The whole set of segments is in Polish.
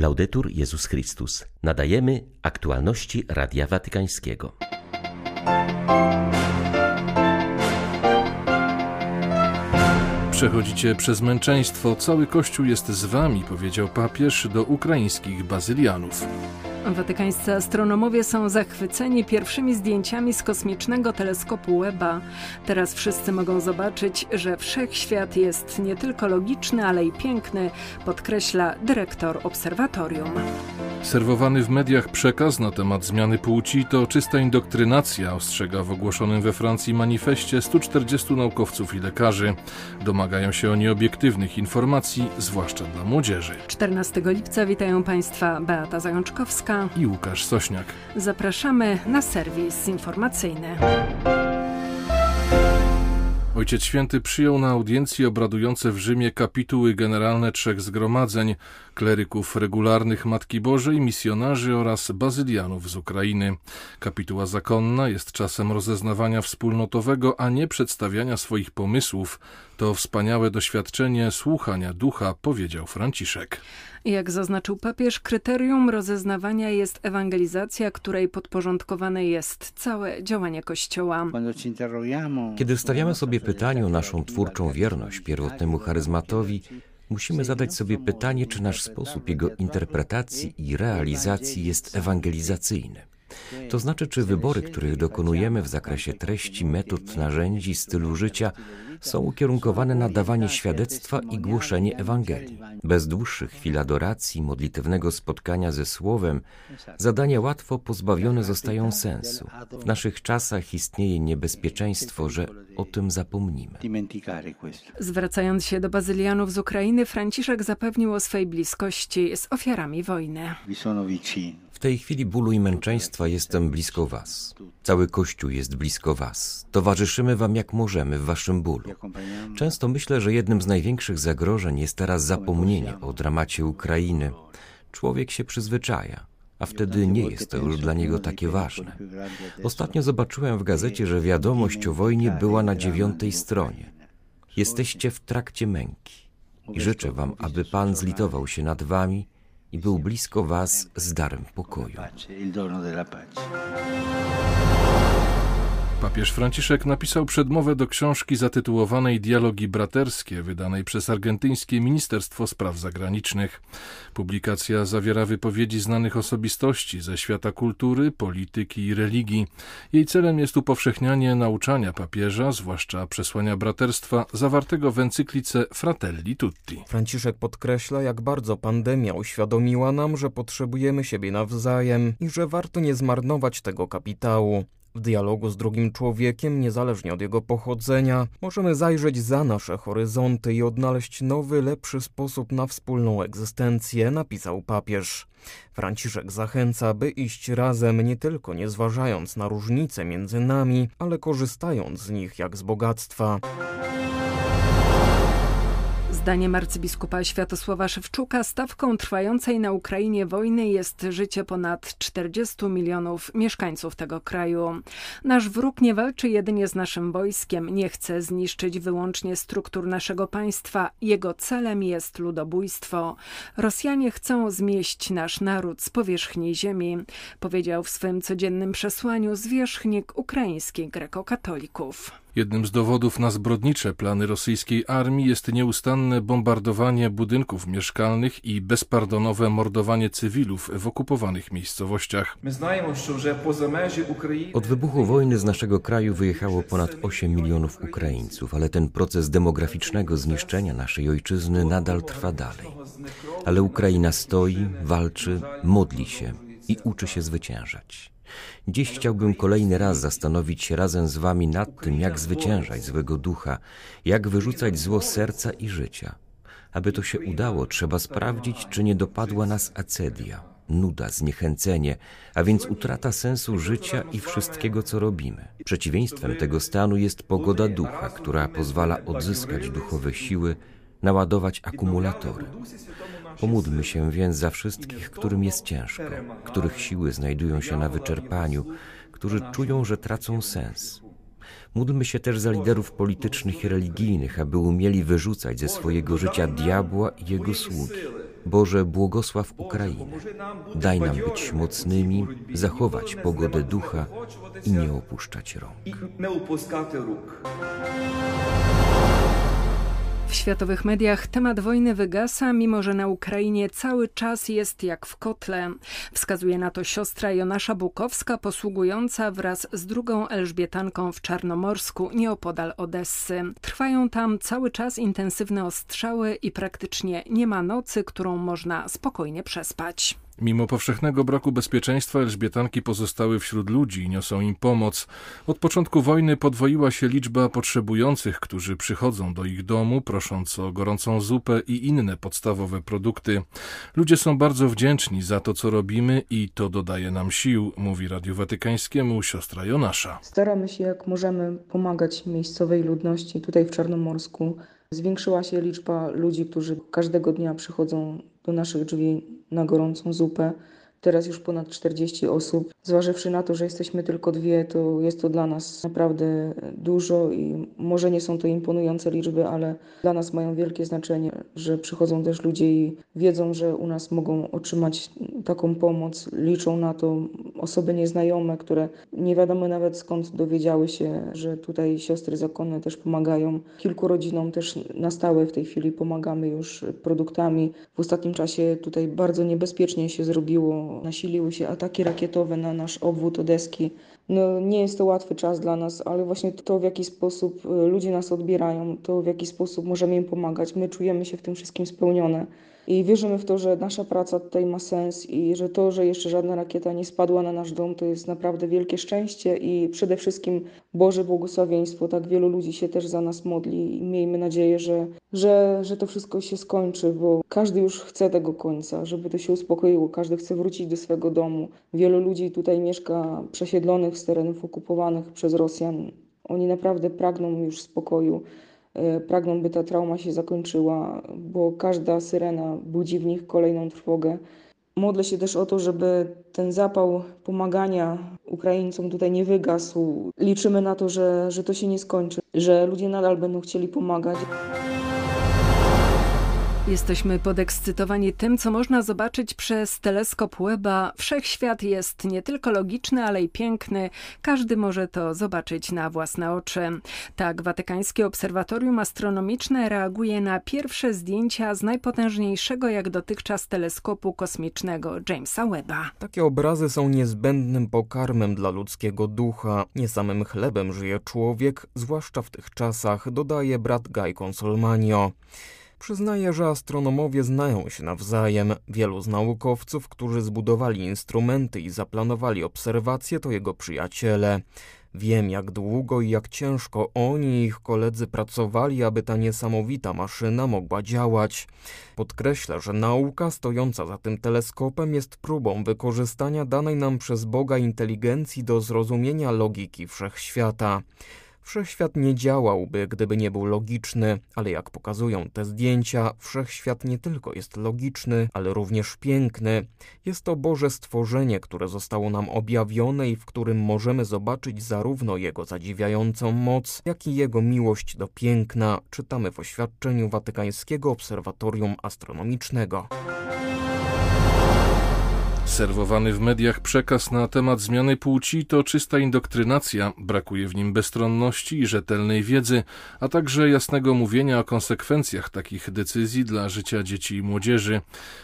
Laudetur Jezus Chrystus. Nadajemy aktualności Radia Watykańskiego. Przechodzicie przez męczeństwo, cały Kościół jest z wami, powiedział papież do ukraińskich bazylianów. Watykańscy astronomowie są zachwyceni pierwszymi zdjęciami z kosmicznego teleskopu Webba. Teraz wszyscy mogą zobaczyć, że wszechświat jest nie tylko logiczny, ale i piękny, podkreśla dyrektor obserwatorium. Serwowany w mediach przekaz na temat zmiany płci to czysta indoktrynacja, ostrzega w ogłoszonym we Francji manifestie 140 naukowców i lekarzy. Domagają się oni obiektywnych informacji, zwłaszcza dla młodzieży. 14 lipca witają Państwa Beata Zajączkowska i Łukasz Sośniak. Zapraszamy na serwis informacyjny. Ojciec Święty przyjął na audiencji obradujące w Rzymie kapituły generalne trzech zgromadzeń kleryków regularnych Matki Bożej, misjonarzy oraz bazylianów z Ukrainy. Kapituła zakonna jest czasem rozeznawania wspólnotowego, a nie przedstawiania swoich pomysłów. To wspaniałe doświadczenie słuchania ducha, powiedział Franciszek. Jak zaznaczył papież, kryterium rozeznawania jest ewangelizacja, której podporządkowane jest całe działanie Kościoła. Kiedy stawiamy sobie pytanie o naszą twórczą wierność pierwotnemu charyzmatowi, musimy zadać sobie pytanie, czy nasz sposób jego interpretacji i realizacji jest ewangelizacyjny. To znaczy, czy wybory, których dokonujemy w zakresie treści, metod, narzędzi, stylu życia, są ukierunkowane na dawanie świadectwa i głoszenie Ewangelii. Bez dłuższych chwil adoracji, modlitewnego spotkania ze Słowem, zadania łatwo pozbawione zostają sensu. W naszych czasach istnieje niebezpieczeństwo, że o tym zapomnimy. Zwracając się do bazylianów z Ukrainy, Franciszek zapewnił o swej bliskości z ofiarami wojny. Tej chwili bólu i męczeństwa jestem blisko Was. Cały Kościół jest blisko Was. Towarzyszymy Wam jak możemy w Waszym bólu. Często myślę, że jednym z największych zagrożeń jest teraz zapomnienie o dramacie Ukrainy. Człowiek się przyzwyczaja a wtedy nie jest to już dla niego takie ważne. Ostatnio zobaczyłem w gazecie, że wiadomość o wojnie była na dziewiątej stronie. Jesteście w trakcie męki i życzę wam, aby Pan zlitował się nad wami i był blisko was z darem pokoju. Papież Franciszek napisał przedmowę do książki zatytułowanej Dialogi braterskie, wydanej przez argentyńskie Ministerstwo Spraw Zagranicznych. Publikacja zawiera wypowiedzi znanych osobistości ze świata kultury, polityki i religii. Jej celem jest upowszechnianie nauczania papieża, zwłaszcza przesłania braterstwa, zawartego w encyklice Fratelli Tutti. Franciszek podkreśla, jak bardzo pandemia uświadomiła nam, że potrzebujemy siebie nawzajem i że warto nie zmarnować tego kapitału. W dialogu z drugim człowiekiem, niezależnie od jego pochodzenia, możemy zajrzeć za nasze horyzonty i odnaleźć nowy, lepszy sposób na wspólną egzystencję, napisał papież. Franciszek zachęca, by iść razem nie tylko nie zważając na różnice między nami, ale korzystając z nich jak z bogactwa. Zdaniem arcybiskupa Światosława Szewczuka stawką trwającej na Ukrainie wojny jest życie ponad 40 milionów mieszkańców tego kraju. Nasz wróg nie walczy jedynie z naszym wojskiem, nie chce zniszczyć wyłącznie struktur naszego państwa. Jego celem jest ludobójstwo. Rosjanie chcą zmieść nasz naród z powierzchni ziemi, powiedział w swym codziennym przesłaniu zwierzchnik ukraińskich grekokatolików. Jednym z dowodów na zbrodnicze plany rosyjskiej armii jest nieustanne bombardowanie budynków mieszkalnych i bezpardonowe mordowanie cywilów w okupowanych miejscowościach. Od wybuchu wojny z naszego kraju wyjechało ponad 8 milionów Ukraińców, ale ten proces demograficznego zniszczenia naszej ojczyzny nadal trwa dalej. Ale Ukraina stoi, walczy, modli się i uczy się zwyciężać. Dziś chciałbym kolejny raz zastanowić się razem z Wami nad tym, jak zwyciężać złego ducha, jak wyrzucać zło serca i życia. Aby to się udało, trzeba sprawdzić, czy nie dopadła nas acedia, nuda, zniechęcenie, a więc utrata sensu życia i wszystkiego, co robimy. Przeciwieństwem tego stanu jest pogoda ducha, która pozwala odzyskać duchowe siły, naładować akumulatory. Pomódlmy się więc za wszystkich, którym jest ciężko, których siły znajdują się na wyczerpaniu, którzy czują, że tracą sens. Módlmy się też za liderów politycznych i religijnych, aby umieli wyrzucać ze swojego życia diabła i jego sługi. Boże, błogosław Ukrainę. Daj nam być mocnymi, zachować pogodę ducha i nie opuszczać rąk. W światowych mediach temat wojny wygasa, mimo że na Ukrainie cały czas jest jak w kotle. Wskazuje na to siostra Jonasza Bukowska, posługująca wraz z drugą Elżbietanką w Czarnomorsku, nieopodal Odessy. Trwają tam cały czas intensywne ostrzały i praktycznie nie ma nocy, którą można spokojnie przespać. Mimo powszechnego braku bezpieczeństwa Elżbietanki pozostały wśród ludzi i niosą im pomoc. Od początku wojny podwoiła się liczba potrzebujących, którzy przychodzą do ich domu, prosząc o gorącą zupę i inne podstawowe produkty. Ludzie są bardzo wdzięczni za to, co robimy i to dodaje nam sił, mówi Radiu Watykańskiemu siostra Jonasza. Staramy się jak możemy pomagać miejscowej ludności tutaj w Czarnomorsku. Zwiększyła się liczba ludzi, którzy każdego dnia przychodzą do naszych drzwi na gorącą zupę. Teraz już ponad 40 osób. Zważywszy na to, że jesteśmy tylko dwie, to jest to dla nas naprawdę dużo i może nie są to imponujące liczby, ale dla nas mają wielkie znaczenie, że przychodzą też ludzie i wiedzą, że u nas mogą otrzymać taką pomoc. Liczą na to osoby nieznajome, które nie wiadomo nawet skąd dowiedziały się, że tutaj siostry zakonne też pomagają. Kilku rodzinom też na stałe w tej chwili pomagamy już produktami. W ostatnim czasie tutaj bardzo niebezpiecznie się zrobiło nasiliły się ataki rakietowe na nasz obwód Odeski. No, nie jest to łatwy czas dla nas, ale właśnie to, w jaki sposób y, ludzie nas odbierają, to w jaki sposób możemy im pomagać, my czujemy się w tym wszystkim spełnione. I wierzymy w to, że nasza praca tutaj ma sens i że to, że jeszcze żadna rakieta nie spadła na nasz dom, to jest naprawdę wielkie szczęście i przede wszystkim Boże błogosławieństwo. Tak wielu ludzi się też za nas modli i miejmy nadzieję, że, że, że to wszystko się skończy, bo każdy już chce tego końca, żeby to się uspokoiło, każdy chce wrócić do swego domu. Wielu ludzi tutaj mieszka przesiedlonych z terenów okupowanych przez Rosjan. Oni naprawdę pragną już spokoju. E, pragną, by ta trauma się zakończyła, bo każda syrena budzi w nich kolejną trwogę. Modlę się też o to, żeby ten zapał pomagania Ukraińcom tutaj nie wygasł. Liczymy na to, że, że to się nie skończy, że ludzie nadal będą chcieli pomagać. Jesteśmy podekscytowani tym, co można zobaczyć przez teleskop Weba. Wszechświat jest nie tylko logiczny, ale i piękny. Każdy może to zobaczyć na własne oczy. Tak, Watykańskie Obserwatorium Astronomiczne reaguje na pierwsze zdjęcia z najpotężniejszego jak dotychczas teleskopu kosmicznego Jamesa Webba. Takie obrazy są niezbędnym pokarmem dla ludzkiego ducha. Nie samym chlebem żyje człowiek, zwłaszcza w tych czasach, dodaje brat Guy Consolmanio. Przyznaje, że astronomowie znają się nawzajem. Wielu z naukowców, którzy zbudowali instrumenty i zaplanowali obserwacje, to jego przyjaciele. Wiem, jak długo i jak ciężko oni i ich koledzy pracowali, aby ta niesamowita maszyna mogła działać. Podkreślę, że nauka stojąca za tym teleskopem jest próbą wykorzystania danej nam przez Boga inteligencji do zrozumienia logiki wszechświata. Wszechświat nie działałby, gdyby nie był logiczny, ale jak pokazują te zdjęcia, wszechświat nie tylko jest logiczny, ale również piękny. Jest to Boże stworzenie, które zostało nam objawione i w którym możemy zobaczyć zarówno Jego zadziwiającą moc, jak i Jego miłość do piękna, czytamy w oświadczeniu Watykańskiego Obserwatorium Astronomicznego. Serwowany w mediach przekaz na temat zmiany płci to czysta indoktrynacja, brakuje w nim bezstronności i rzetelnej wiedzy, a także jasnego mówienia o konsekwencjach takich decyzji dla życia dzieci i młodzieży.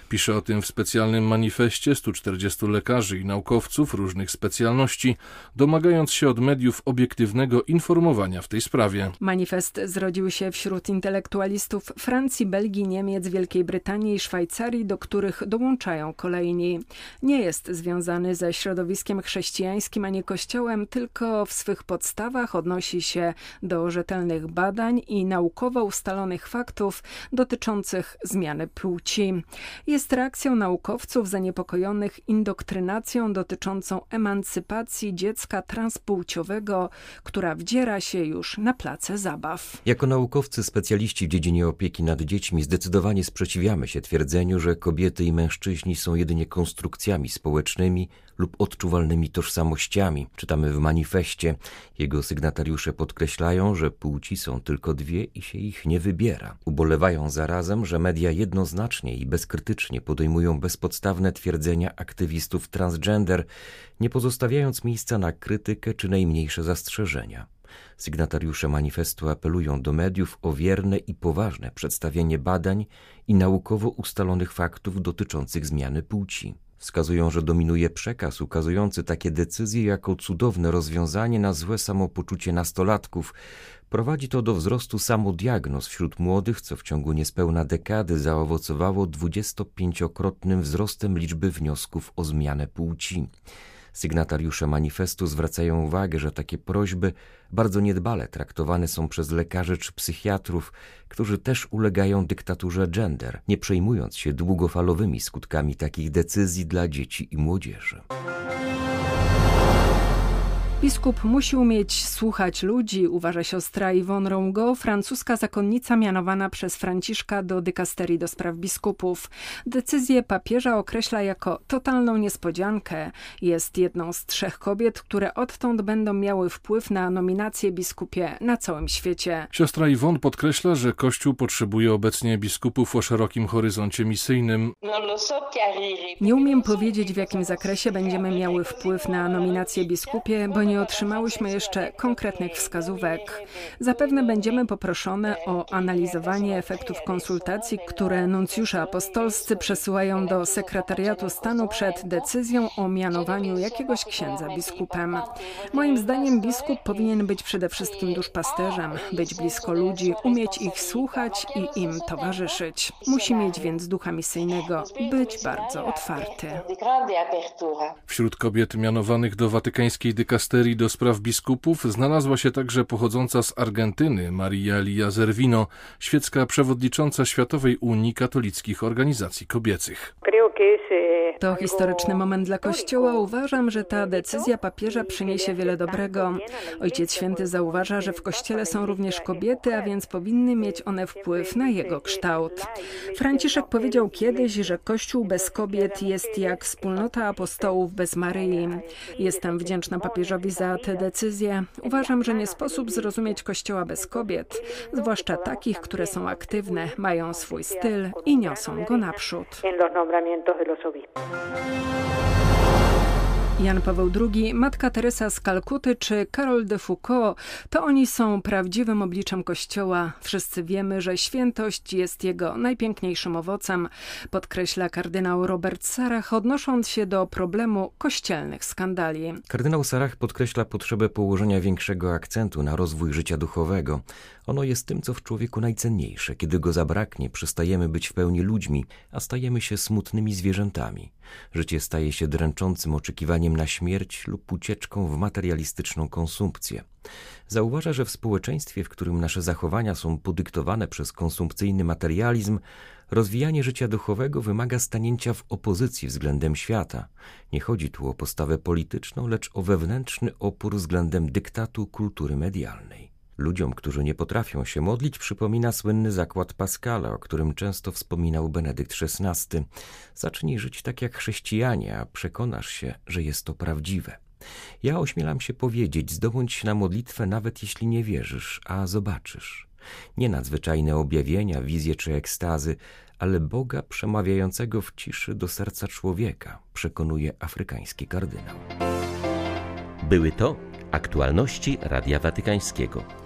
Pisze o tym w specjalnym manifestie 140 lekarzy i naukowców różnych specjalności, domagając się od mediów obiektywnego informowania w tej sprawie. Manifest zrodził się wśród intelektualistów Francji, Belgii, Niemiec, Wielkiej Brytanii i Szwajcarii, do których dołączają kolejni nie jest związany ze środowiskiem chrześcijańskim ani kościołem, tylko w swych podstawach odnosi się do rzetelnych badań i naukowo ustalonych faktów dotyczących zmiany płci. Jest reakcją naukowców zaniepokojonych indoktrynacją dotyczącą emancypacji dziecka transpłciowego, która wdziera się już na place zabaw. Jako naukowcy specjaliści w dziedzinie opieki nad dziećmi zdecydowanie sprzeciwiamy się twierdzeniu, że kobiety i mężczyźni są jedynie konstrukcjami społecznymi lub odczuwalnymi tożsamościami. Czytamy w manifestie. Jego sygnatariusze podkreślają, że płci są tylko dwie i się ich nie wybiera. Ubolewają zarazem, że media jednoznacznie i bezkrytycznie podejmują bezpodstawne twierdzenia aktywistów transgender, nie pozostawiając miejsca na krytykę czy najmniejsze zastrzeżenia. Sygnatariusze manifestu apelują do mediów o wierne i poważne przedstawienie badań i naukowo ustalonych faktów dotyczących zmiany płci. Wskazują, że dominuje przekaz ukazujący takie decyzje jako cudowne rozwiązanie na złe samopoczucie nastolatków. Prowadzi to do wzrostu samodiagnoz wśród młodych, co w ciągu niespełna dekady zaowocowało 25-krotnym wzrostem liczby wniosków o zmianę płci. Sygnatariusze manifestu zwracają uwagę, że takie prośby bardzo niedbale traktowane są przez lekarzy czy psychiatrów, którzy też ulegają dyktaturze gender, nie przejmując się długofalowymi skutkami takich decyzji dla dzieci i młodzieży. Biskup musi umieć słuchać ludzi, uważa siostra Yvonne Rongo, francuska zakonnica mianowana przez Franciszka do dykasterii do spraw biskupów. Decyzję papieża określa jako totalną niespodziankę. Jest jedną z trzech kobiet, które odtąd będą miały wpływ na nominację biskupie na całym świecie. Siostra Yvonne podkreśla, że Kościół potrzebuje obecnie biskupów o szerokim horyzoncie misyjnym. Nie umiem powiedzieć, w jakim zakresie będziemy miały wpływ na nominację biskupie, bo nie otrzymałyśmy jeszcze konkretnych wskazówek. Zapewne będziemy poproszone o analizowanie efektów konsultacji, które nuncjusze apostolscy przesyłają do sekretariatu stanu przed decyzją o mianowaniu jakiegoś księdza biskupem. Moim zdaniem biskup powinien być przede wszystkim duszpasterzem, być blisko ludzi, umieć ich słuchać i im towarzyszyć. Musi mieć więc ducha misyjnego, być bardzo otwarty. Wśród kobiet mianowanych do watykańskiej dykasterii do spraw biskupów znalazła się także pochodząca z Argentyny Maria Lia Zervino, świecka przewodnicząca Światowej Unii Katolickich Organizacji Kobiecych. To historyczny moment dla Kościoła. Uważam, że ta decyzja papieża przyniesie wiele dobrego. Ojciec Święty zauważa, że w Kościele są również kobiety, a więc powinny mieć one wpływ na jego kształt. Franciszek powiedział kiedyś, że Kościół bez kobiet jest jak wspólnota apostołów bez Maryi. Jestem wdzięczna papieżowi za tę decyzję. Uważam, że nie sposób zrozumieć Kościoła bez kobiet, zwłaszcza takich, które są aktywne, mają swój styl i niosą go naprzód. Jan Paweł II, Matka Teresa z Kalkuty czy Karol de Foucault, to oni są prawdziwym obliczem Kościoła. Wszyscy wiemy, że świętość jest jego najpiękniejszym owocem, podkreśla kardynał Robert Sarach, odnosząc się do problemu kościelnych skandali. Kardynał Sarach podkreśla potrzebę położenia większego akcentu na rozwój życia duchowego. Ono jest tym, co w człowieku najcenniejsze. Kiedy go zabraknie, przestajemy być w pełni ludźmi, a stajemy się smutnymi zwierzętami. Życie staje się dręczącym oczekiwaniem na śmierć lub ucieczką w materialistyczną konsumpcję. Zauważa, że w społeczeństwie, w którym nasze zachowania są podyktowane przez konsumpcyjny materializm, rozwijanie życia duchowego wymaga stanięcia w opozycji względem świata. Nie chodzi tu o postawę polityczną, lecz o wewnętrzny opór względem dyktatu kultury medialnej. Ludziom, którzy nie potrafią się modlić, przypomina słynny zakład Pascala, o którym często wspominał Benedykt XVI. Zacznij żyć tak jak chrześcijanie, a przekonasz się, że jest to prawdziwe. Ja ośmielam się powiedzieć, zdobądź na modlitwę nawet jeśli nie wierzysz, a zobaczysz. Nie nadzwyczajne objawienia, wizje czy ekstazy, ale Boga przemawiającego w ciszy do serca człowieka, przekonuje afrykański kardynał. Były to aktualności Radia Watykańskiego.